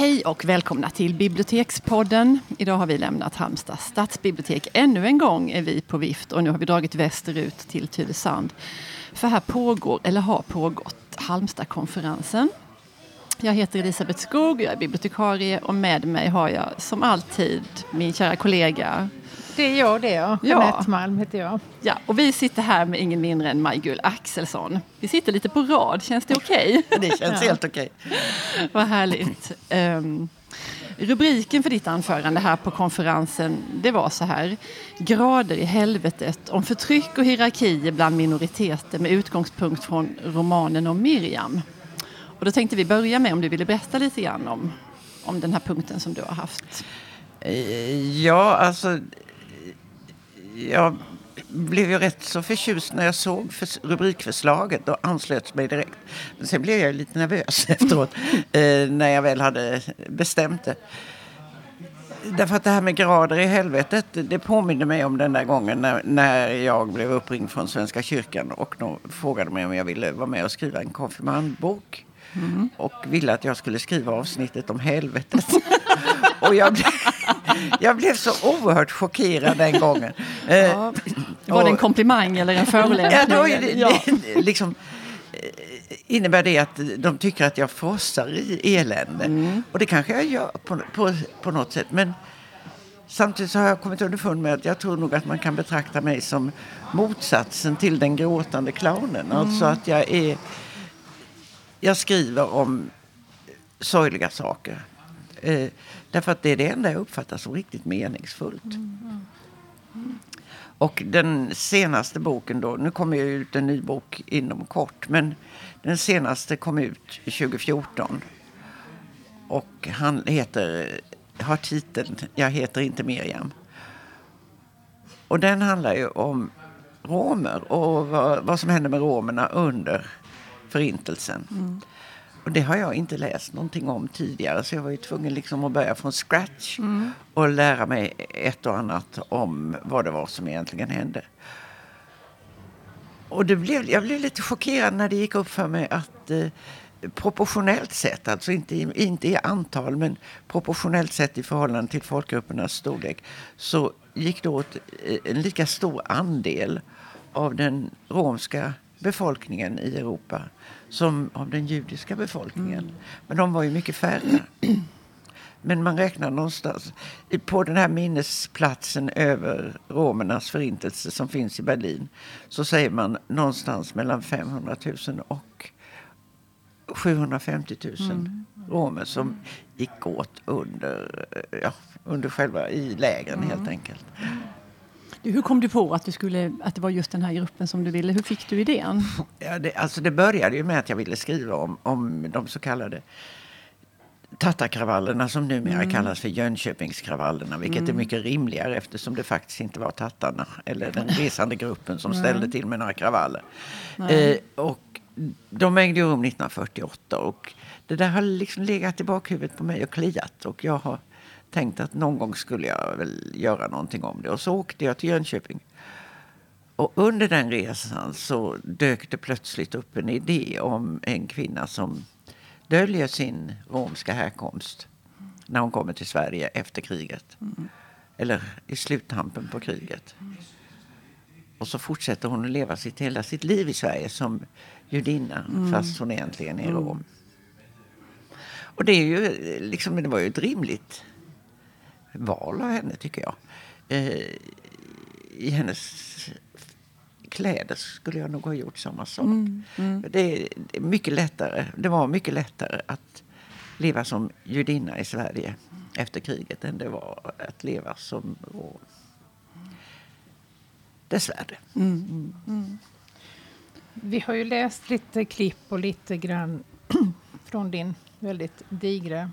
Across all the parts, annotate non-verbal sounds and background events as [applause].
Hej och välkomna till Bibliotekspodden. Idag har vi lämnat Halmstad stadsbibliotek. Ännu en gång är vi på vift och nu har vi dragit västerut till Tylösand. För här pågår, eller har pågått, Halmstadkonferensen. Jag heter Elisabeth Skog, jag är bibliotekarie och med mig har jag som alltid min kära kollega det är jag det, ja. Jeanette Malm heter jag. Ja, och vi sitter här med ingen mindre än Maj-Gull Axelsson. Vi sitter lite på rad, känns det okej? Okay? det känns ja. helt okej. Okay. Vad härligt. Um, rubriken för ditt anförande här på konferensen det var så här. Grader i helvetet om förtryck och hierarkier bland minoriteter med utgångspunkt från romanen om Miriam. Och då tänkte vi börja med om du ville berätta lite grann om, om den här punkten som du har haft. Eh, ja, alltså jag blev ju rätt så förtjust när jag såg för rubrikförslaget och anslöt mig direkt. Men sen blev jag lite nervös [laughs] efteråt eh, när jag väl hade bestämt det. Därför att det här med grader i helvetet, det påminner mig om den där gången när, när jag blev uppringd från Svenska kyrkan och de frågade mig om jag ville vara med och skriva en konfirmandbok. Mm. Och ville att jag skulle skriva avsnittet om helvetet. [laughs] och jag blev, [laughs] jag blev så oerhört chockerad den gången. Ja. Var det en komplimang eller en förolämpning? Ja, det, ja. Det, liksom, eh, innebär det att de tycker att jag frossar i elände. Mm. Och det kanske jag gör på, på, på något sätt. Men samtidigt så har jag kommit underfund med att jag tror nog att man kan betrakta mig som motsatsen till den gråtande clownen. Mm. Alltså att jag är... Jag skriver om sorgliga saker. Eh, därför att det är det enda jag uppfattar som riktigt meningsfullt. Mm. Mm. Och den senaste boken då, nu kommer ju ut en ny bok inom kort, men den senaste kom ut 2014. Och han heter, har titeln Jag heter inte Miriam. Och den handlar ju om romer och vad, vad som hände med romerna under förintelsen. Mm. Och det har jag inte läst någonting om tidigare så jag var ju tvungen liksom att börja från scratch mm. och lära mig ett och annat om vad det var som egentligen hände. Och det blev, jag blev lite chockerad när det gick upp för mig att eh, proportionellt sett, alltså inte i, inte i antal men proportionellt sett i förhållande till folkgruppernas storlek så gick det åt eh, en lika stor andel av den romska befolkningen i Europa som av den judiska befolkningen. Mm. Men de var ju mycket färre. [clears throat] Men man räknar någonstans på den här minnesplatsen över romernas förintelse som finns i Berlin så säger man någonstans mellan 500 000 och 750 000 mm. romer som gick åt under, ja, under själva i lägren mm. helt enkelt. Hur kom du på att, du skulle, att det var just den här gruppen som du ville? Hur fick du idén? Ja, det, alltså det började ju med att jag ville skriva om, om de så kallade tattarkravallerna som numera mm. kallas för Jönköpingskravallerna. Vilket mm. är mycket rimligare eftersom det faktiskt inte var tattarna eller den resande gruppen som ställde till med några kravaller. Eh, och de ägde rum 1948 och det där har liksom legat i bakhuvudet på mig och kliat. Och jag har tänkte att någon gång skulle jag väl göra någonting om det. Och så åkte jag till Jönköping. Och under den resan så dök det plötsligt upp en idé om en kvinna som döljer sin romska härkomst när hon kommer till Sverige efter kriget. Mm. Eller i sluttampen på kriget. Och så fortsätter hon att leva sitt, hela sitt liv i Sverige som judinna mm. fast hon egentligen är rom. Mm. Och det, är ju, liksom, det var ju ett rimligt val av henne, tycker jag. Eh, I hennes kläder skulle jag nog ha gjort samma sak. Mm, mm. Det är mycket lättare. Det var mycket lättare att leva som judinna i Sverige efter kriget än det var att leva som rom. Dessvärre. Mm, mm, mm. Vi har ju läst lite klipp och lite grann [clears throat] från din väldigt digra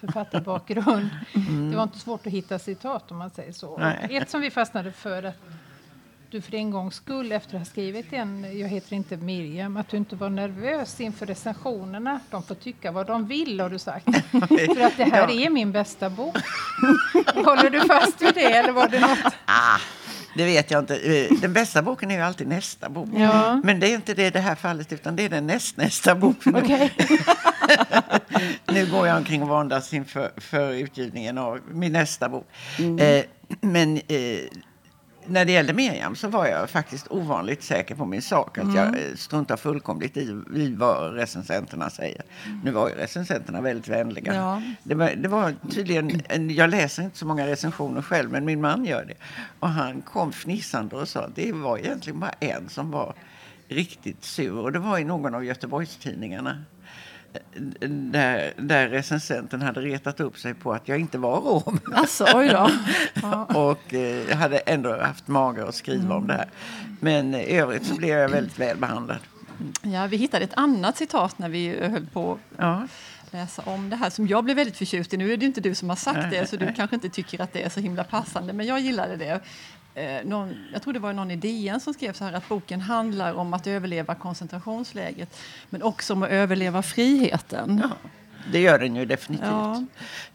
författarbakgrund. Mm. Det var inte svårt att hitta citat om man säger så. Ett som vi fastnade för att du för en gångs skull efter att ha skrivit en Jag heter inte Miriam, att du inte var nervös inför recensionerna. De får tycka vad de vill har du sagt. [laughs] för att det här ja. är min bästa bok. [laughs] Håller du fast vid det eller var det något? Ah. Det vet jag inte. Eh, den bästa boken är ju alltid nästa bok. Ja. Men det är inte det i det här fallet, utan det är den nästnästa boken. Okay. [laughs] [laughs] nu går jag omkring och våndas inför för utgivningen av min nästa bok. Mm. Eh, men eh, när det gällde Miriam så var jag faktiskt ovanligt säker på min sak. Att mm. jag eh, struntar fullkomligt i, i vad recensenterna säger. Mm. Nu var ju recensenterna väldigt vänliga. Ja. Det, var, det var tydligen, jag läser inte så många recensioner själv, men min man gör det. Och han kom fnissande och sa att det var egentligen bara en som var riktigt sur. Och det var i någon av Göteborgstidningarna där, där recensenten hade retat upp sig på att jag inte var rom. Alltså, oj då. [laughs] och eh, hade ändå haft mage att skriva mm. om det här. Men i övrigt så blev jag väldigt väl behandlad. Ja, vi hittade ett annat citat när vi höll på ja. läsa om det här som jag blev väldigt förtjust i. Nu är det inte du som har sagt det så du kanske inte tycker att det är så himla passande men jag gillade det eh, någon, jag tror det var någon i DN som skrev så här att boken handlar om att överleva koncentrationsläget men också om att överleva friheten. Ja, det gör den ju definitivt. Ja.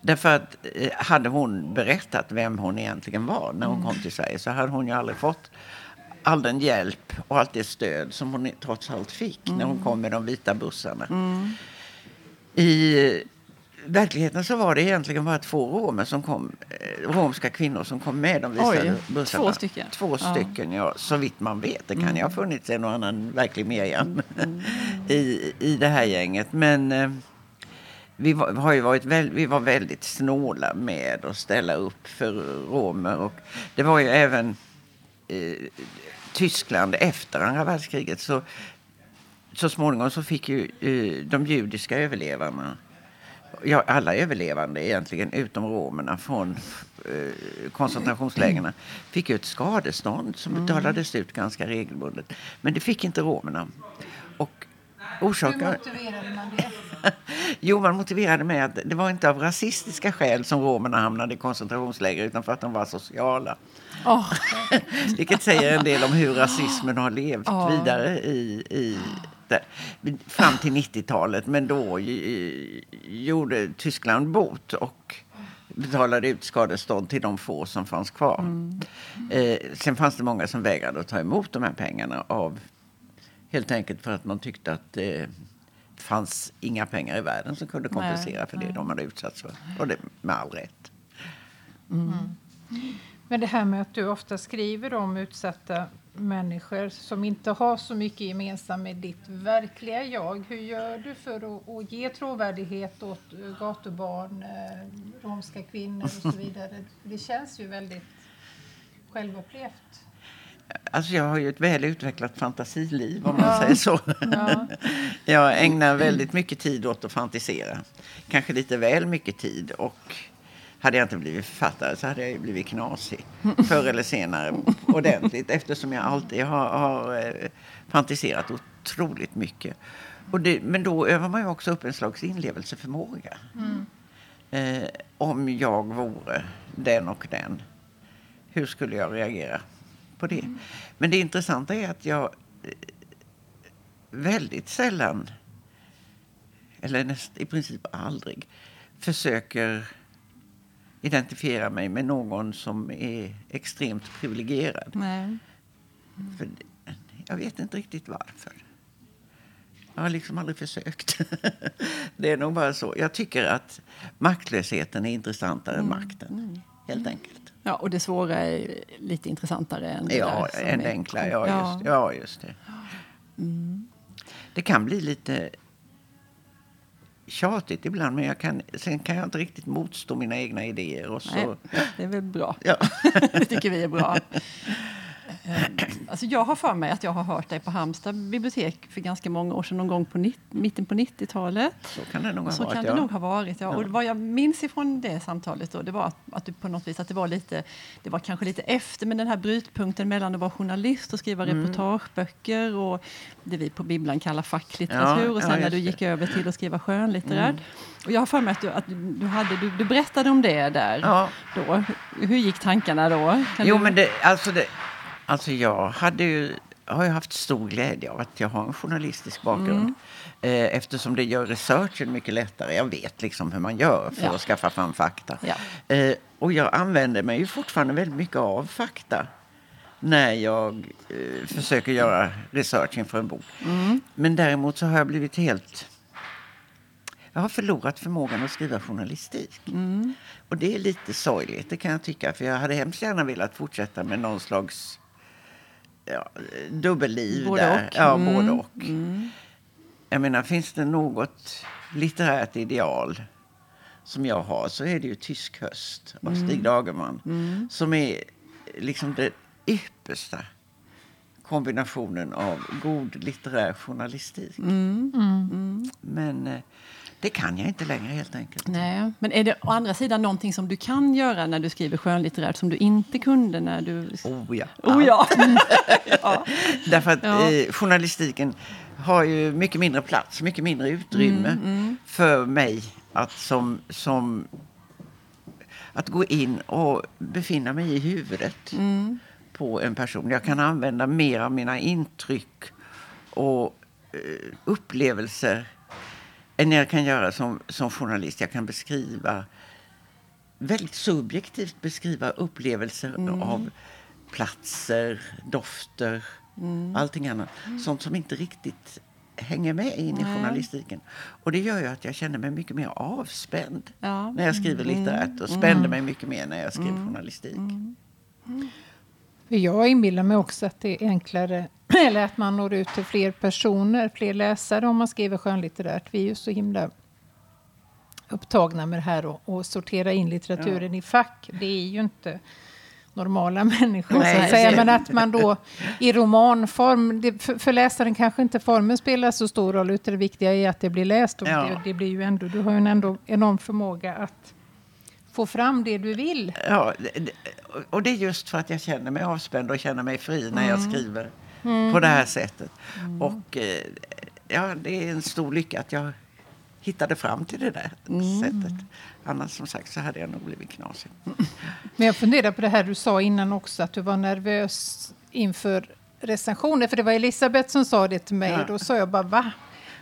Därför att eh, hade hon berättat vem hon egentligen var när hon mm. kom till Sverige så hade hon ju aldrig fått all den hjälp och allt det stöd som hon trots allt fick mm. när hon mm. kom med de vita bussarna. Mm. I verkligheten så var det egentligen bara två romer som kom, eh, romska kvinnor som kom med de visade Oj. Två stycken? Två ja. stycken, ja. Så vitt man vet. Det kan mm. ju ha funnits en och annan verklig Miriam mm. [laughs] i, i det här gänget. Men eh, vi, var, har ju varit väl, vi var väldigt snåla med att ställa upp för romer. Och det var ju även eh, Tyskland efter andra världskriget. Så, så småningom så fick ju eh, de judiska överlevarna ja, alla överlevande egentligen, utom romerna från eh, koncentrationslägren, fick ju ett skadestånd som mm. betalades ut ganska regelbundet. Men det fick inte romerna. Och orsaken... Hur motiverade man det? [laughs] jo, man motiverade med att det var inte av rasistiska skäl som romerna hamnade i koncentrationsläger utan för att de var sociala. Oh. [laughs] Vilket säger en del om hur rasismen har levt oh. vidare i, i fram till 90-talet. Men då gjorde Tyskland bot och betalade ut skadestånd till de få som fanns kvar. Mm. Eh, sen fanns det många som vägrade att ta emot de här pengarna av helt enkelt för att man tyckte att det fanns inga pengar i världen som kunde kompensera nej, för det nej. de hade utsatts för. Och det med all rätt. Mm. Men det här med att du ofta skriver om utsatta människor som inte har så mycket gemensamt med ditt verkliga jag. Hur gör du för att, att ge trovärdighet åt gatubarn, eh, romska kvinnor och så [laughs] vidare? Det känns ju väldigt självupplevt. Alltså jag har ju ett väl utvecklat fantasiliv om man ja. säger så. Ja. [laughs] jag ägnar väldigt mycket tid åt att fantisera. Kanske lite väl mycket tid. Och hade jag inte blivit författare så hade jag blivit knasig förr eller senare ordentligt eftersom jag alltid har, har eh, fantiserat otroligt mycket. Det, men då övar man ju också upp en slags inlevelseförmåga. Mm. Eh, om jag vore den och den, hur skulle jag reagera på det? Mm. Men det intressanta är att jag eh, väldigt sällan, eller näst, i princip aldrig, försöker identifiera mig med någon som är extremt privilegierad. Nej. För, jag vet inte riktigt varför. Jag har liksom aldrig försökt. [laughs] det är nog bara så. Jag tycker att maktlösheten är intressantare mm. än makten. Mm. Helt enkelt. Ja, och det svåra är lite intressantare än det Ja, än det enkla. Ja, ja. Just, ja, just det. Mm. Det kan bli lite tjatigt ibland, men jag kan, sen kan jag inte riktigt motstå mina egna idéer. Och så. Nej, [laughs] det är väl bra. Ja. [laughs] det tycker vi är bra. [laughs] Ehm, alltså jag har för mig att jag har hört dig på Halmstad bibliotek för ganska många år sedan, någon gång på mitten på 90-talet. Så kan det nog ha Så varit. Kan det nog ha varit ja. Och vad jag minns ifrån det samtalet då, det var att, att, du på något vis att det var lite, det var kanske lite efter, men den här brytpunkten mellan att vara journalist och skriva mm. reportageböcker och det vi på bibblan kallar facklitteratur ja, och sen ja, när du gick det. över till att skriva skönlitterärt. Mm. Och jag har för mig att, du, att du, hade, du, du berättade om det där. Ja. Då. Hur gick tankarna då? Kan jo, du... men det, alltså det, Alltså jag hade ju, har ju haft stor glädje av att jag har en journalistisk bakgrund. Mm. Eh, eftersom det gör researchen mycket lättare. Jag vet liksom hur man gör för ja. att skaffa fram fakta. Ja. Eh, och jag använder mig ju fortfarande väldigt mycket av fakta när jag eh, försöker göra research inför en bok. Mm. Men däremot så har jag blivit helt jag har förlorat förmågan att skriva journalistik. Mm. Och det är lite sorgligt, det kan jag tycka. För jag hade hemskt gärna velat fortsätta med någon slags ja, dubbelliv både där. Och. Ja, både och. Mm. Jag menar, finns det något litterärt ideal som jag har så är det ju Tysk höst av Stig Dagerman. Mm. Som är liksom det yppersta kombinationen av god litterär journalistik. Mm. Mm. Men eh, det kan jag inte längre helt enkelt. Nej, men är det å andra sidan någonting som du kan göra när du skriver skönlitterärt som du inte kunde när du... Oh ja. Oh, ja. [laughs] ja. Därför att ja. eh, journalistiken har ju mycket mindre plats, mycket mindre utrymme mm, mm. för mig att som, som att gå in och befinna mig i huvudet mm. På en person. Jag kan använda mer av mina intryck och uh, upplevelser än jag kan göra som, som journalist. Jag kan beskriva väldigt subjektivt beskriva upplevelser mm. av platser, dofter, mm. allting annat. Mm. Sånt som inte riktigt hänger med in i journalistiken. Och det gör ju att jag känner mig mycket mer avspänd ja. när jag skriver mm. litterärt och mm. mig mycket mer när jag skrev mm. journalistik. Jag inbillar mig också att det är enklare, [clears throat] eller att man når ut till fler personer, fler läsare om man skriver skönlitterärt. Vi är ju så himla upptagna med det här och, och sortera in litteraturen ja. i fack. Det är ju inte normala [laughs] människor. Nej, så att säga. Men att man då i romanform, det, för, för, läsaren kanske inte formen spelar så stor roll, utan det viktiga är att det blir läst. Och ja. det, det, blir ju ändå, du har ju en ändå enorm förmåga att få fram det du vill. Ja, och det är just för att jag känner mig avspänd och känner mig fri när jag mm. skriver mm. på det här sättet. Mm. Och eh, ja, det är en stor lycka att jag hittade fram till det där mm. sättet. Annars som sagt så hade jag nog blivit knasig. Men jag funderar på det här du sa innan också, att du var nervös inför recensioner. För det var Elisabeth som sa det till mig ja. och då sa jag bara va?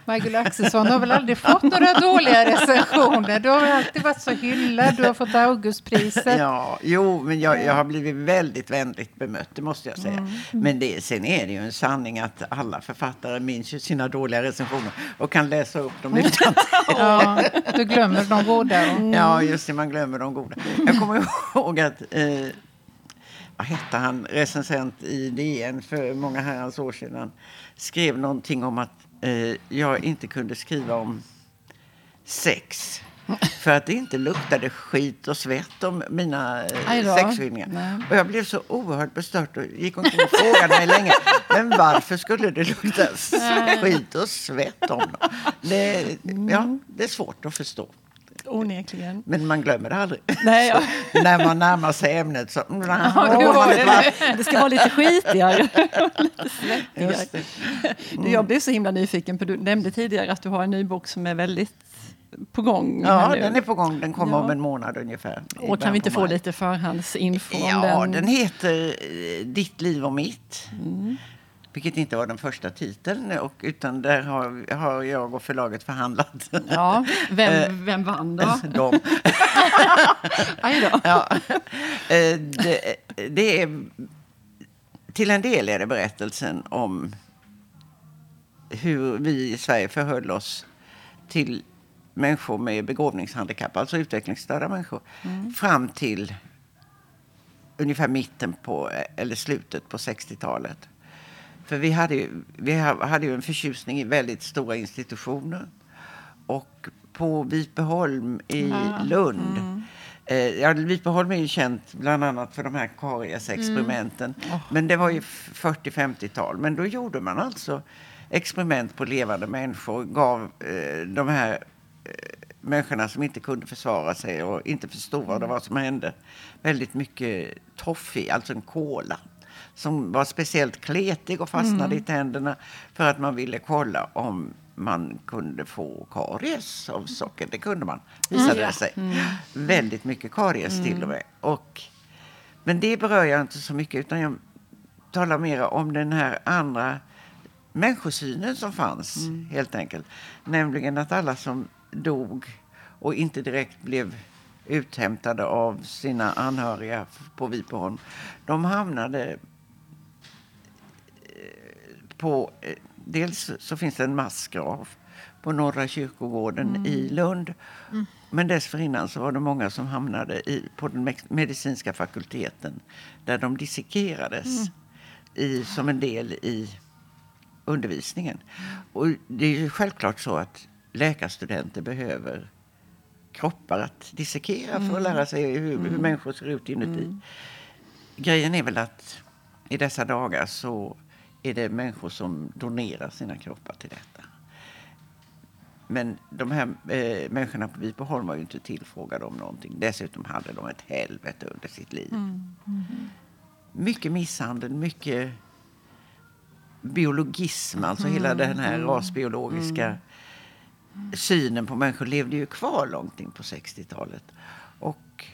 Michael Axelsson har väl aldrig fått några dåliga recensioner? Du har alltid varit så hyllad, du har fått Augustpriset. Ja, jo, men jag, jag har blivit väldigt vänligt bemött, det måste jag säga. Mm. Men det, sen är det ju en sanning att alla författare minns ju sina dåliga recensioner och kan läsa upp dem utan [laughs] Ja, du glömmer de goda. Mm. Ja, just det, man glömmer de goda. Jag kommer ihåg att eh, vad hette han, recensent i DN för många herrans år sedan skrev någonting om att eh, jag inte kunde skriva om sex. För att det inte luktade skit och svett om mina eh, sexskildringar. Och jag blev så oerhört bestört och gick omkring och frågade mig länge. Men varför skulle det lukta skit och svett om dem? Det, ja, det är svårt att förstå. Onekligen. Men man glömmer det aldrig. Nej, ja. [laughs] när man närmar sig ämnet så... [laughs] Ja, det, [laughs] det ska vara lite skitigare. lite svettigare. Mm. Jag blev så himla nyfiken på, du nämnde tidigare att du har en ny bok som är väldigt på gång. Ja, den är på gång. Den kommer ja. om en månad ungefär. Och kan vi inte få lite förhandsinfo om ja, den? den heter eh, Ditt liv och mitt. Mm. Vilket inte var den första titeln, och, utan där har, har jag och förlaget förhandlat. Ja, vem, eh, vem vann då? [laughs] De. [laughs] Ja, eh, det, det är, till en del är det berättelsen om hur vi i Sverige förhöll oss till människor med begåvningshandikapp, alltså utvecklingsstörda människor, mm. fram till ungefär mitten på, eller slutet på 60-talet. För vi hade, ju, vi hade ju en förtjusning i väldigt stora institutioner. Och på Vipeholm i ja. Lund mm. Eh, ja, Vipeholm är ju känt bland annat för de här kariesexperimenten. Mm. Oh. Men det var ju 40-50-tal. Men då gjorde man alltså experiment på levande människor. Gav eh, de här eh, människorna som inte kunde försvara sig och inte förstod vad det var som hände väldigt mycket toffee, alltså en kola som var speciellt kletig och fastnade mm. i tänderna för att man ville kolla om man kunde få karies av socker. Det kunde man, visade mm. det sig. Mm. Väldigt mycket karies till och mm. med. Och, men det berör jag inte så mycket utan jag talar mer om den här andra människosynen som fanns mm. helt enkelt. Nämligen att alla som dog och inte direkt blev uthämtade av sina anhöriga på Vipeholm. De hamnade på... Eh, dels så finns det en massgrav på Norra kyrkogården mm. i Lund. Mm. Men dessförinnan så var det många som hamnade i, på den medicinska fakulteten där de dissekerades mm. i, som en del i undervisningen. Och det är ju självklart så att läkarstudenter behöver kroppar att dissekera för att mm. lära sig hur, hur mm. människor ser ut inuti. Mm. Grejen är väl att i dessa dagar så är det människor som donerar sina kroppar till detta. Men de här eh, människorna på Vipeholm var ju inte tillfrågade om någonting. Dessutom hade de ett helvete under sitt liv. Mm. Mm. Mycket misshandel, mycket biologism, alltså mm. hela den här rasbiologiska mm synen på människor levde ju kvar långt in på 60-talet. Och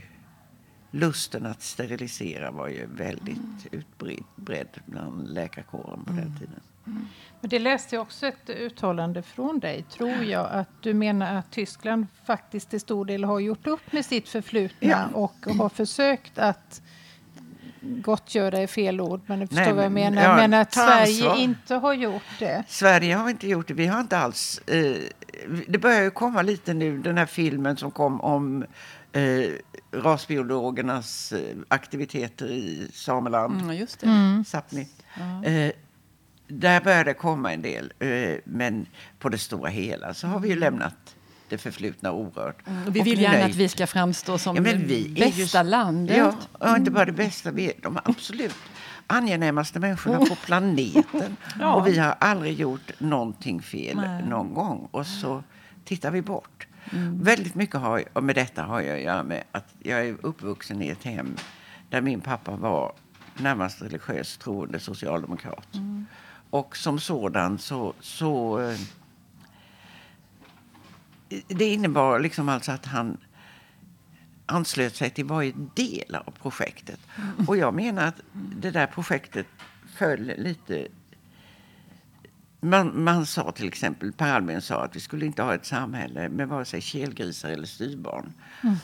lusten att sterilisera var ju väldigt mm. utbredd bland läkarkåren på mm. den tiden. Mm. Men det läste jag också ett uttalande från dig, tror jag, att du menar att Tyskland faktiskt till stor del har gjort upp med sitt förflutna ja. och har försökt att gottgöra är fel ord, men du förstår Nej, vad jag menar. Ja, men att Sverige ansvar. inte har gjort det. Sverige har inte gjort det. Vi har inte alls... Eh, det börjar ju komma lite nu, den här filmen som kom om eh, rasbiologernas eh, aktiviteter i Sameland. Mm, just det. Mm. Sapni. Mm. där börjar det komma en del. Eh, men på det stora hela så har vi ju mm. lämnat det förflutna orört. Mm, vi vill gärna nöjt. att vi ska framstå som ja, vi bästa just, landet. Ja, och inte bara det bästa, vi är de absolut angenämaste människorna på planeten. [laughs] ja. Och vi har aldrig gjort någonting fel Nej. någon gång. Och så tittar vi bort. Mm. Väldigt mycket har, och med detta har jag att göra med att jag är uppvuxen i ett hem där min pappa var närmast religiöst troende socialdemokrat. Mm. Och som sådan så, så eh, det innebar liksom alltså att han anslöt sig till varje del av projektet. Och jag menar att det där projektet föll lite... Man, man sa till exempel, Per Albin sa att vi skulle inte ha ett samhälle med vare sig kelgrisar eller styvbarn. Mm.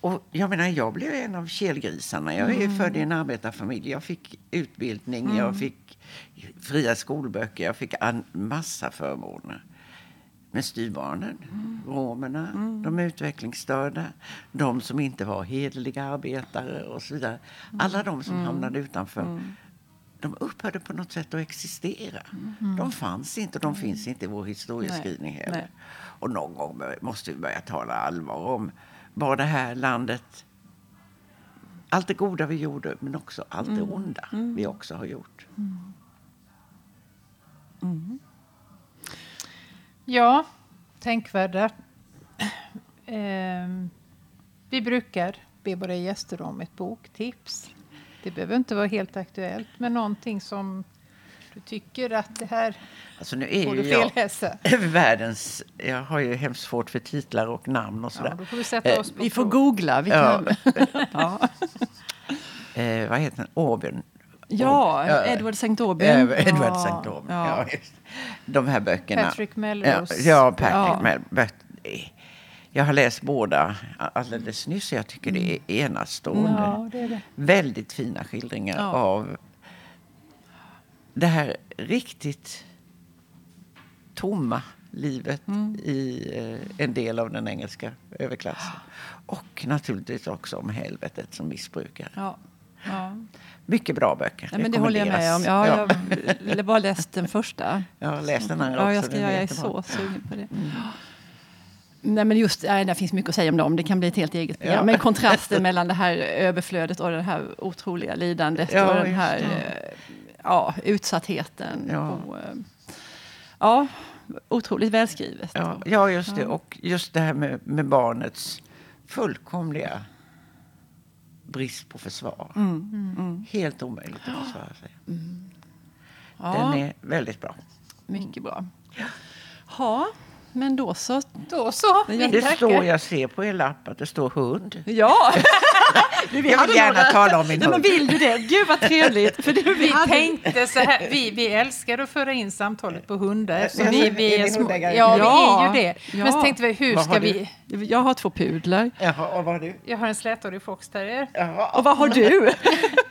Och jag menar, jag blev en av kelgrisarna. Jag är mm. född i en arbetarfamilj. Jag fick utbildning, mm. jag fick fria skolböcker, jag fick en massa förmåner med styvbarnen, mm. romerna, mm. de utvecklingsstörda, de som inte var hederliga arbetare och så vidare. Mm. Alla de som mm. hamnade utanför, mm. de upphörde på något sätt att existera. Mm. De fanns inte och de finns inte i vår historieskrivning heller. Nej. Och någon gång måste vi börja tala allvar om vad det här landet allt det goda vi gjorde, men också allt det onda vi också har gjort. Ja, tänkvärda. Eh, vi brukar be våra gäster om ett boktips. Det behöver inte vara helt aktuellt, men någonting som du tycker att det här alltså nu är borde felläsa? [laughs] Världens... Jag har ju hemskt svårt för titlar och namn och sådär. Ja, då får vi sätta oss på vi får googla. Vi kan. [laughs] Ja. [laughs] eh, vad heter den? Auburn. Ja, Edward St. Aubyn. Edward. St. Aubyn, ja. De här böckerna. Patrick Melrose. Ja, Patrick ja. Melrose. Jag har läst båda alldeles nyss. Jag tycker det är mm. enastående. Ja, det är det. Väldigt fina skildringar ja. av det här riktigt tomma livet mm. i eh, en del av den engelska överklassen. Och naturligtvis också om helvetet som missbrukare. Ja. Mycket bra böcker. Ja, men det håller jag med om. Ja, ja. Jag har bara läst den första. Ja, läs den andra också. Ja, jag, ska, jag är så sugen på det. Mm. Nej, men just, nej, det finns mycket att säga om dem. Det kan bli ett helt eget program. Ja. Men kontrasten mellan det här överflödet och det här otroliga lidandet ja, och den här eh, ja, utsattheten. Ja. Och, eh, ja, otroligt välskrivet. Ja, ja just det. Och just det här med, med barnets fullkomliga brist på försvar. Mm. Mm. Helt omöjligt att försvara sig. [gasps] Mm. Ja. Den är väldigt bra. Mycket bra. Ja, men då så. Då så. Det står, jag ser på er lapp att det står hund. Ja. [laughs] vi jag vill gärna några... tala om min Nej, hund. Men vill du det? Gud vad trevligt. För det, vi hade... tänkte så här, vi, vi älskar att föra in samtalet på hundar. Så vi, vi är, små, ja, ja, vi är ju det. Ja. Men så tänkte vi, hur ska vi... Jag har två pudlar. Jaha, och vad har du? Jag har en släthårig foxterrier. Och vad har du?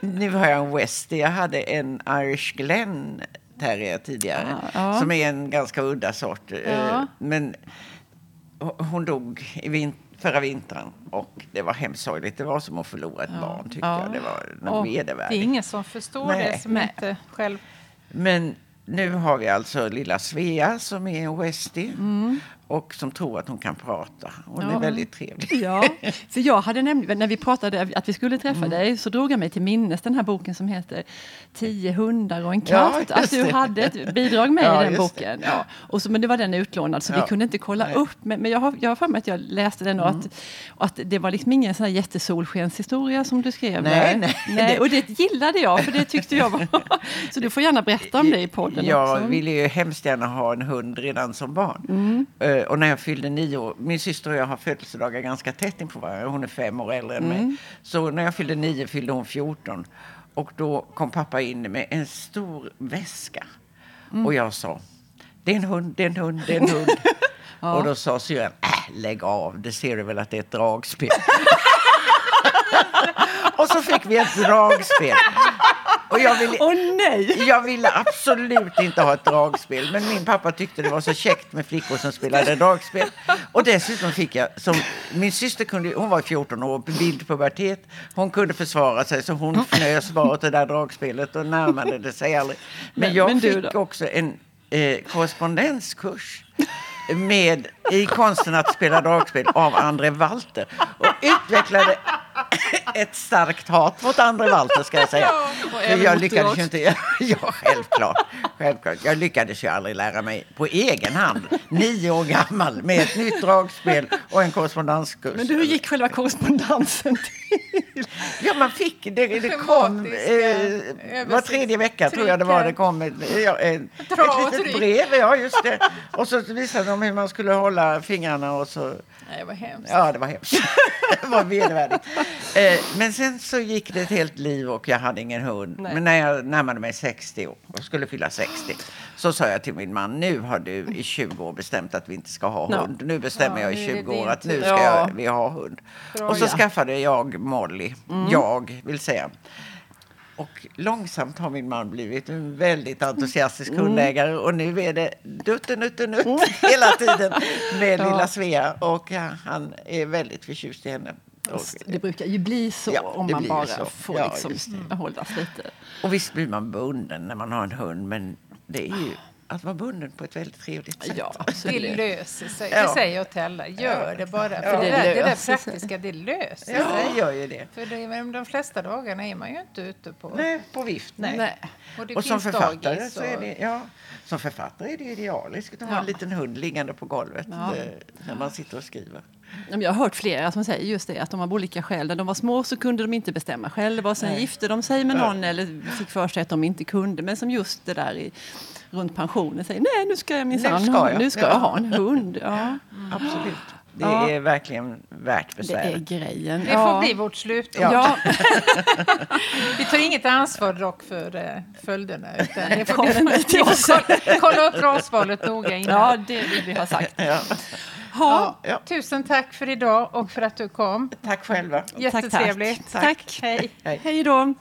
[laughs] nu har jag en westie. Jag hade en Irish Glen terrier tidigare. Ja. Som är en ganska udda sort. Ja. Men hon dog i vin förra vintern och det var hemskt sorgligt. Det var som att förlora ett barn tyckte jag. Det var vedervärdigt. Det är ingen som förstår Nej. det som Nej. inte själv... Men nu har vi alltså lilla Svea som är en westie. Mm och som tror att hon kan prata. Hon ja. är väldigt trevlig. [laughs] Ja, för jag hade nämligen, när vi pratade att vi skulle träffa mm. dig så drog jag mig till minnes den här boken som heter Tio hundar och en katt. Ja, att du hade ett bidrag med [laughs] ja, i den boken. Det. Ja. Och så, men det var den utlånad så vi kunde inte kolla Nej. upp. Men, men jag har, jag har för mig att jag läste den och mm. att, och att det var liksom ingen sån här jättesolskenshistoria som du skrev. Nej, nej. nej. Och det gillade jag för det tyckte jag var... [laughs] så du får gärna berätta om det i podden Jag också. ville ju hemskt gärna ha en hund redan som barn. Mm. Och när jag fyllde nio år, min syster och jag har födelsedagar ganska tätt in på varandra, hon är fem år äldre än mm. mig. Så när jag fyllde nio fyllde hon 14. Och då kom pappa in med en stor väska. Mm. Och jag sa, det är en hund, det är en hund, det är en hund. [laughs] ja. Och då sa syrran, äh, lägg av, det ser du väl att det är ett dragspel. [laughs] och så fick vi ett dragspel. Och jag ville, oh, nej. jag ville absolut inte ha ett dragspel. Men min pappa tyckte det var så käckt med flickor som spelade dragspel. Och dessutom fick jag, som min syster kunde, hon var 14 år, bildpubertet. Hon kunde försvara sig så hon fnös bara åt det där dragspelet och närmade det sig aldrig. Men jag men fick också en eh, korrespondenskurs med, i konsten att spela dragspel av André Walter och utvecklade ett starkt hat mot André Walter ska jag säga. [laughs] Ja, jag lyckades ju inte, [laughs] ja självklart, självklart. Jag lyckades ju aldrig lära mig på egen hand, nio år gammal, med ett nytt dragspel och en korrespondenskurs. Men hur gick själva korrespondensen till? Ja, man fick, det, det kom, eh, var tredje vecka tror jag det var, det kom ett, ja, ett, ett litet brev, ja just det. Och så visade de hur man skulle hålla fingrarna och så Nej, det var hemskt. Ja, det var hemskt. [laughs] det var vedervärdigt. Eh, men sen så gick det ett helt liv och jag hade ingen hund. Nej. Men när jag närmade mig 60 år och skulle fylla 60 så sa jag till min man, nu har du i 20 år bestämt att vi inte ska ha hund. No. Nu bestämmer ja, jag i 20 år att nu ska ja. jag, vi ha hund. Bra, och så ja. skaffade jag Molly. Mm. Jag vill säga. Och långsamt har min man blivit en väldigt entusiastisk mm. hundägare och nu är det duttenutt mm. hela tiden med [laughs] ja. lilla Svea och han är väldigt förtjust i henne. Och, det brukar ju bli så ja, om man bara så. får ja, liksom hållas lite. Och visst blir man bunden när man har en hund men det är ju att vara bunden på ett väldigt trevligt sätt. Ja, det löser sig. Det säger jag till alla. Gör det bara. För det, där, det där praktiska, det löser sig. Ja, det gör ju det. För det, de flesta dagarna är man ju inte ute på... Nej, på vift. Nej. Nej. Och, och som författare så är det... Ja, som författare är det idealiskt att ha en liten hund liggande på golvet ja. Eh, när man sitter och skriver. Jag har hört flera som säger just det, att de av olika skäl, när de var små så kunde de inte bestämma själva och sen Nej. gifte de sig med någon eller fick för sig att de inte kunde. Men som just det där i, runt pensionen säger nej nu ska jag minsann, nu ska jag, nu ska jag ha en hund. Ja. Absolut. Det ja. är verkligen värt besväret. Det är grejen. Det får bli vårt slut. Ja. [laughs] vi tar inget ansvar dock för uh, följderna. Utan det får, [laughs] [laughs] får kolla upp rasvalet noga innan. Ja, det vill vi ha sagt. Ja. Ha. Ja. Tusen tack för idag och för att du kom. Tack själva. Jättetrevligt. Tack. tack. tack. Hej. Hej då.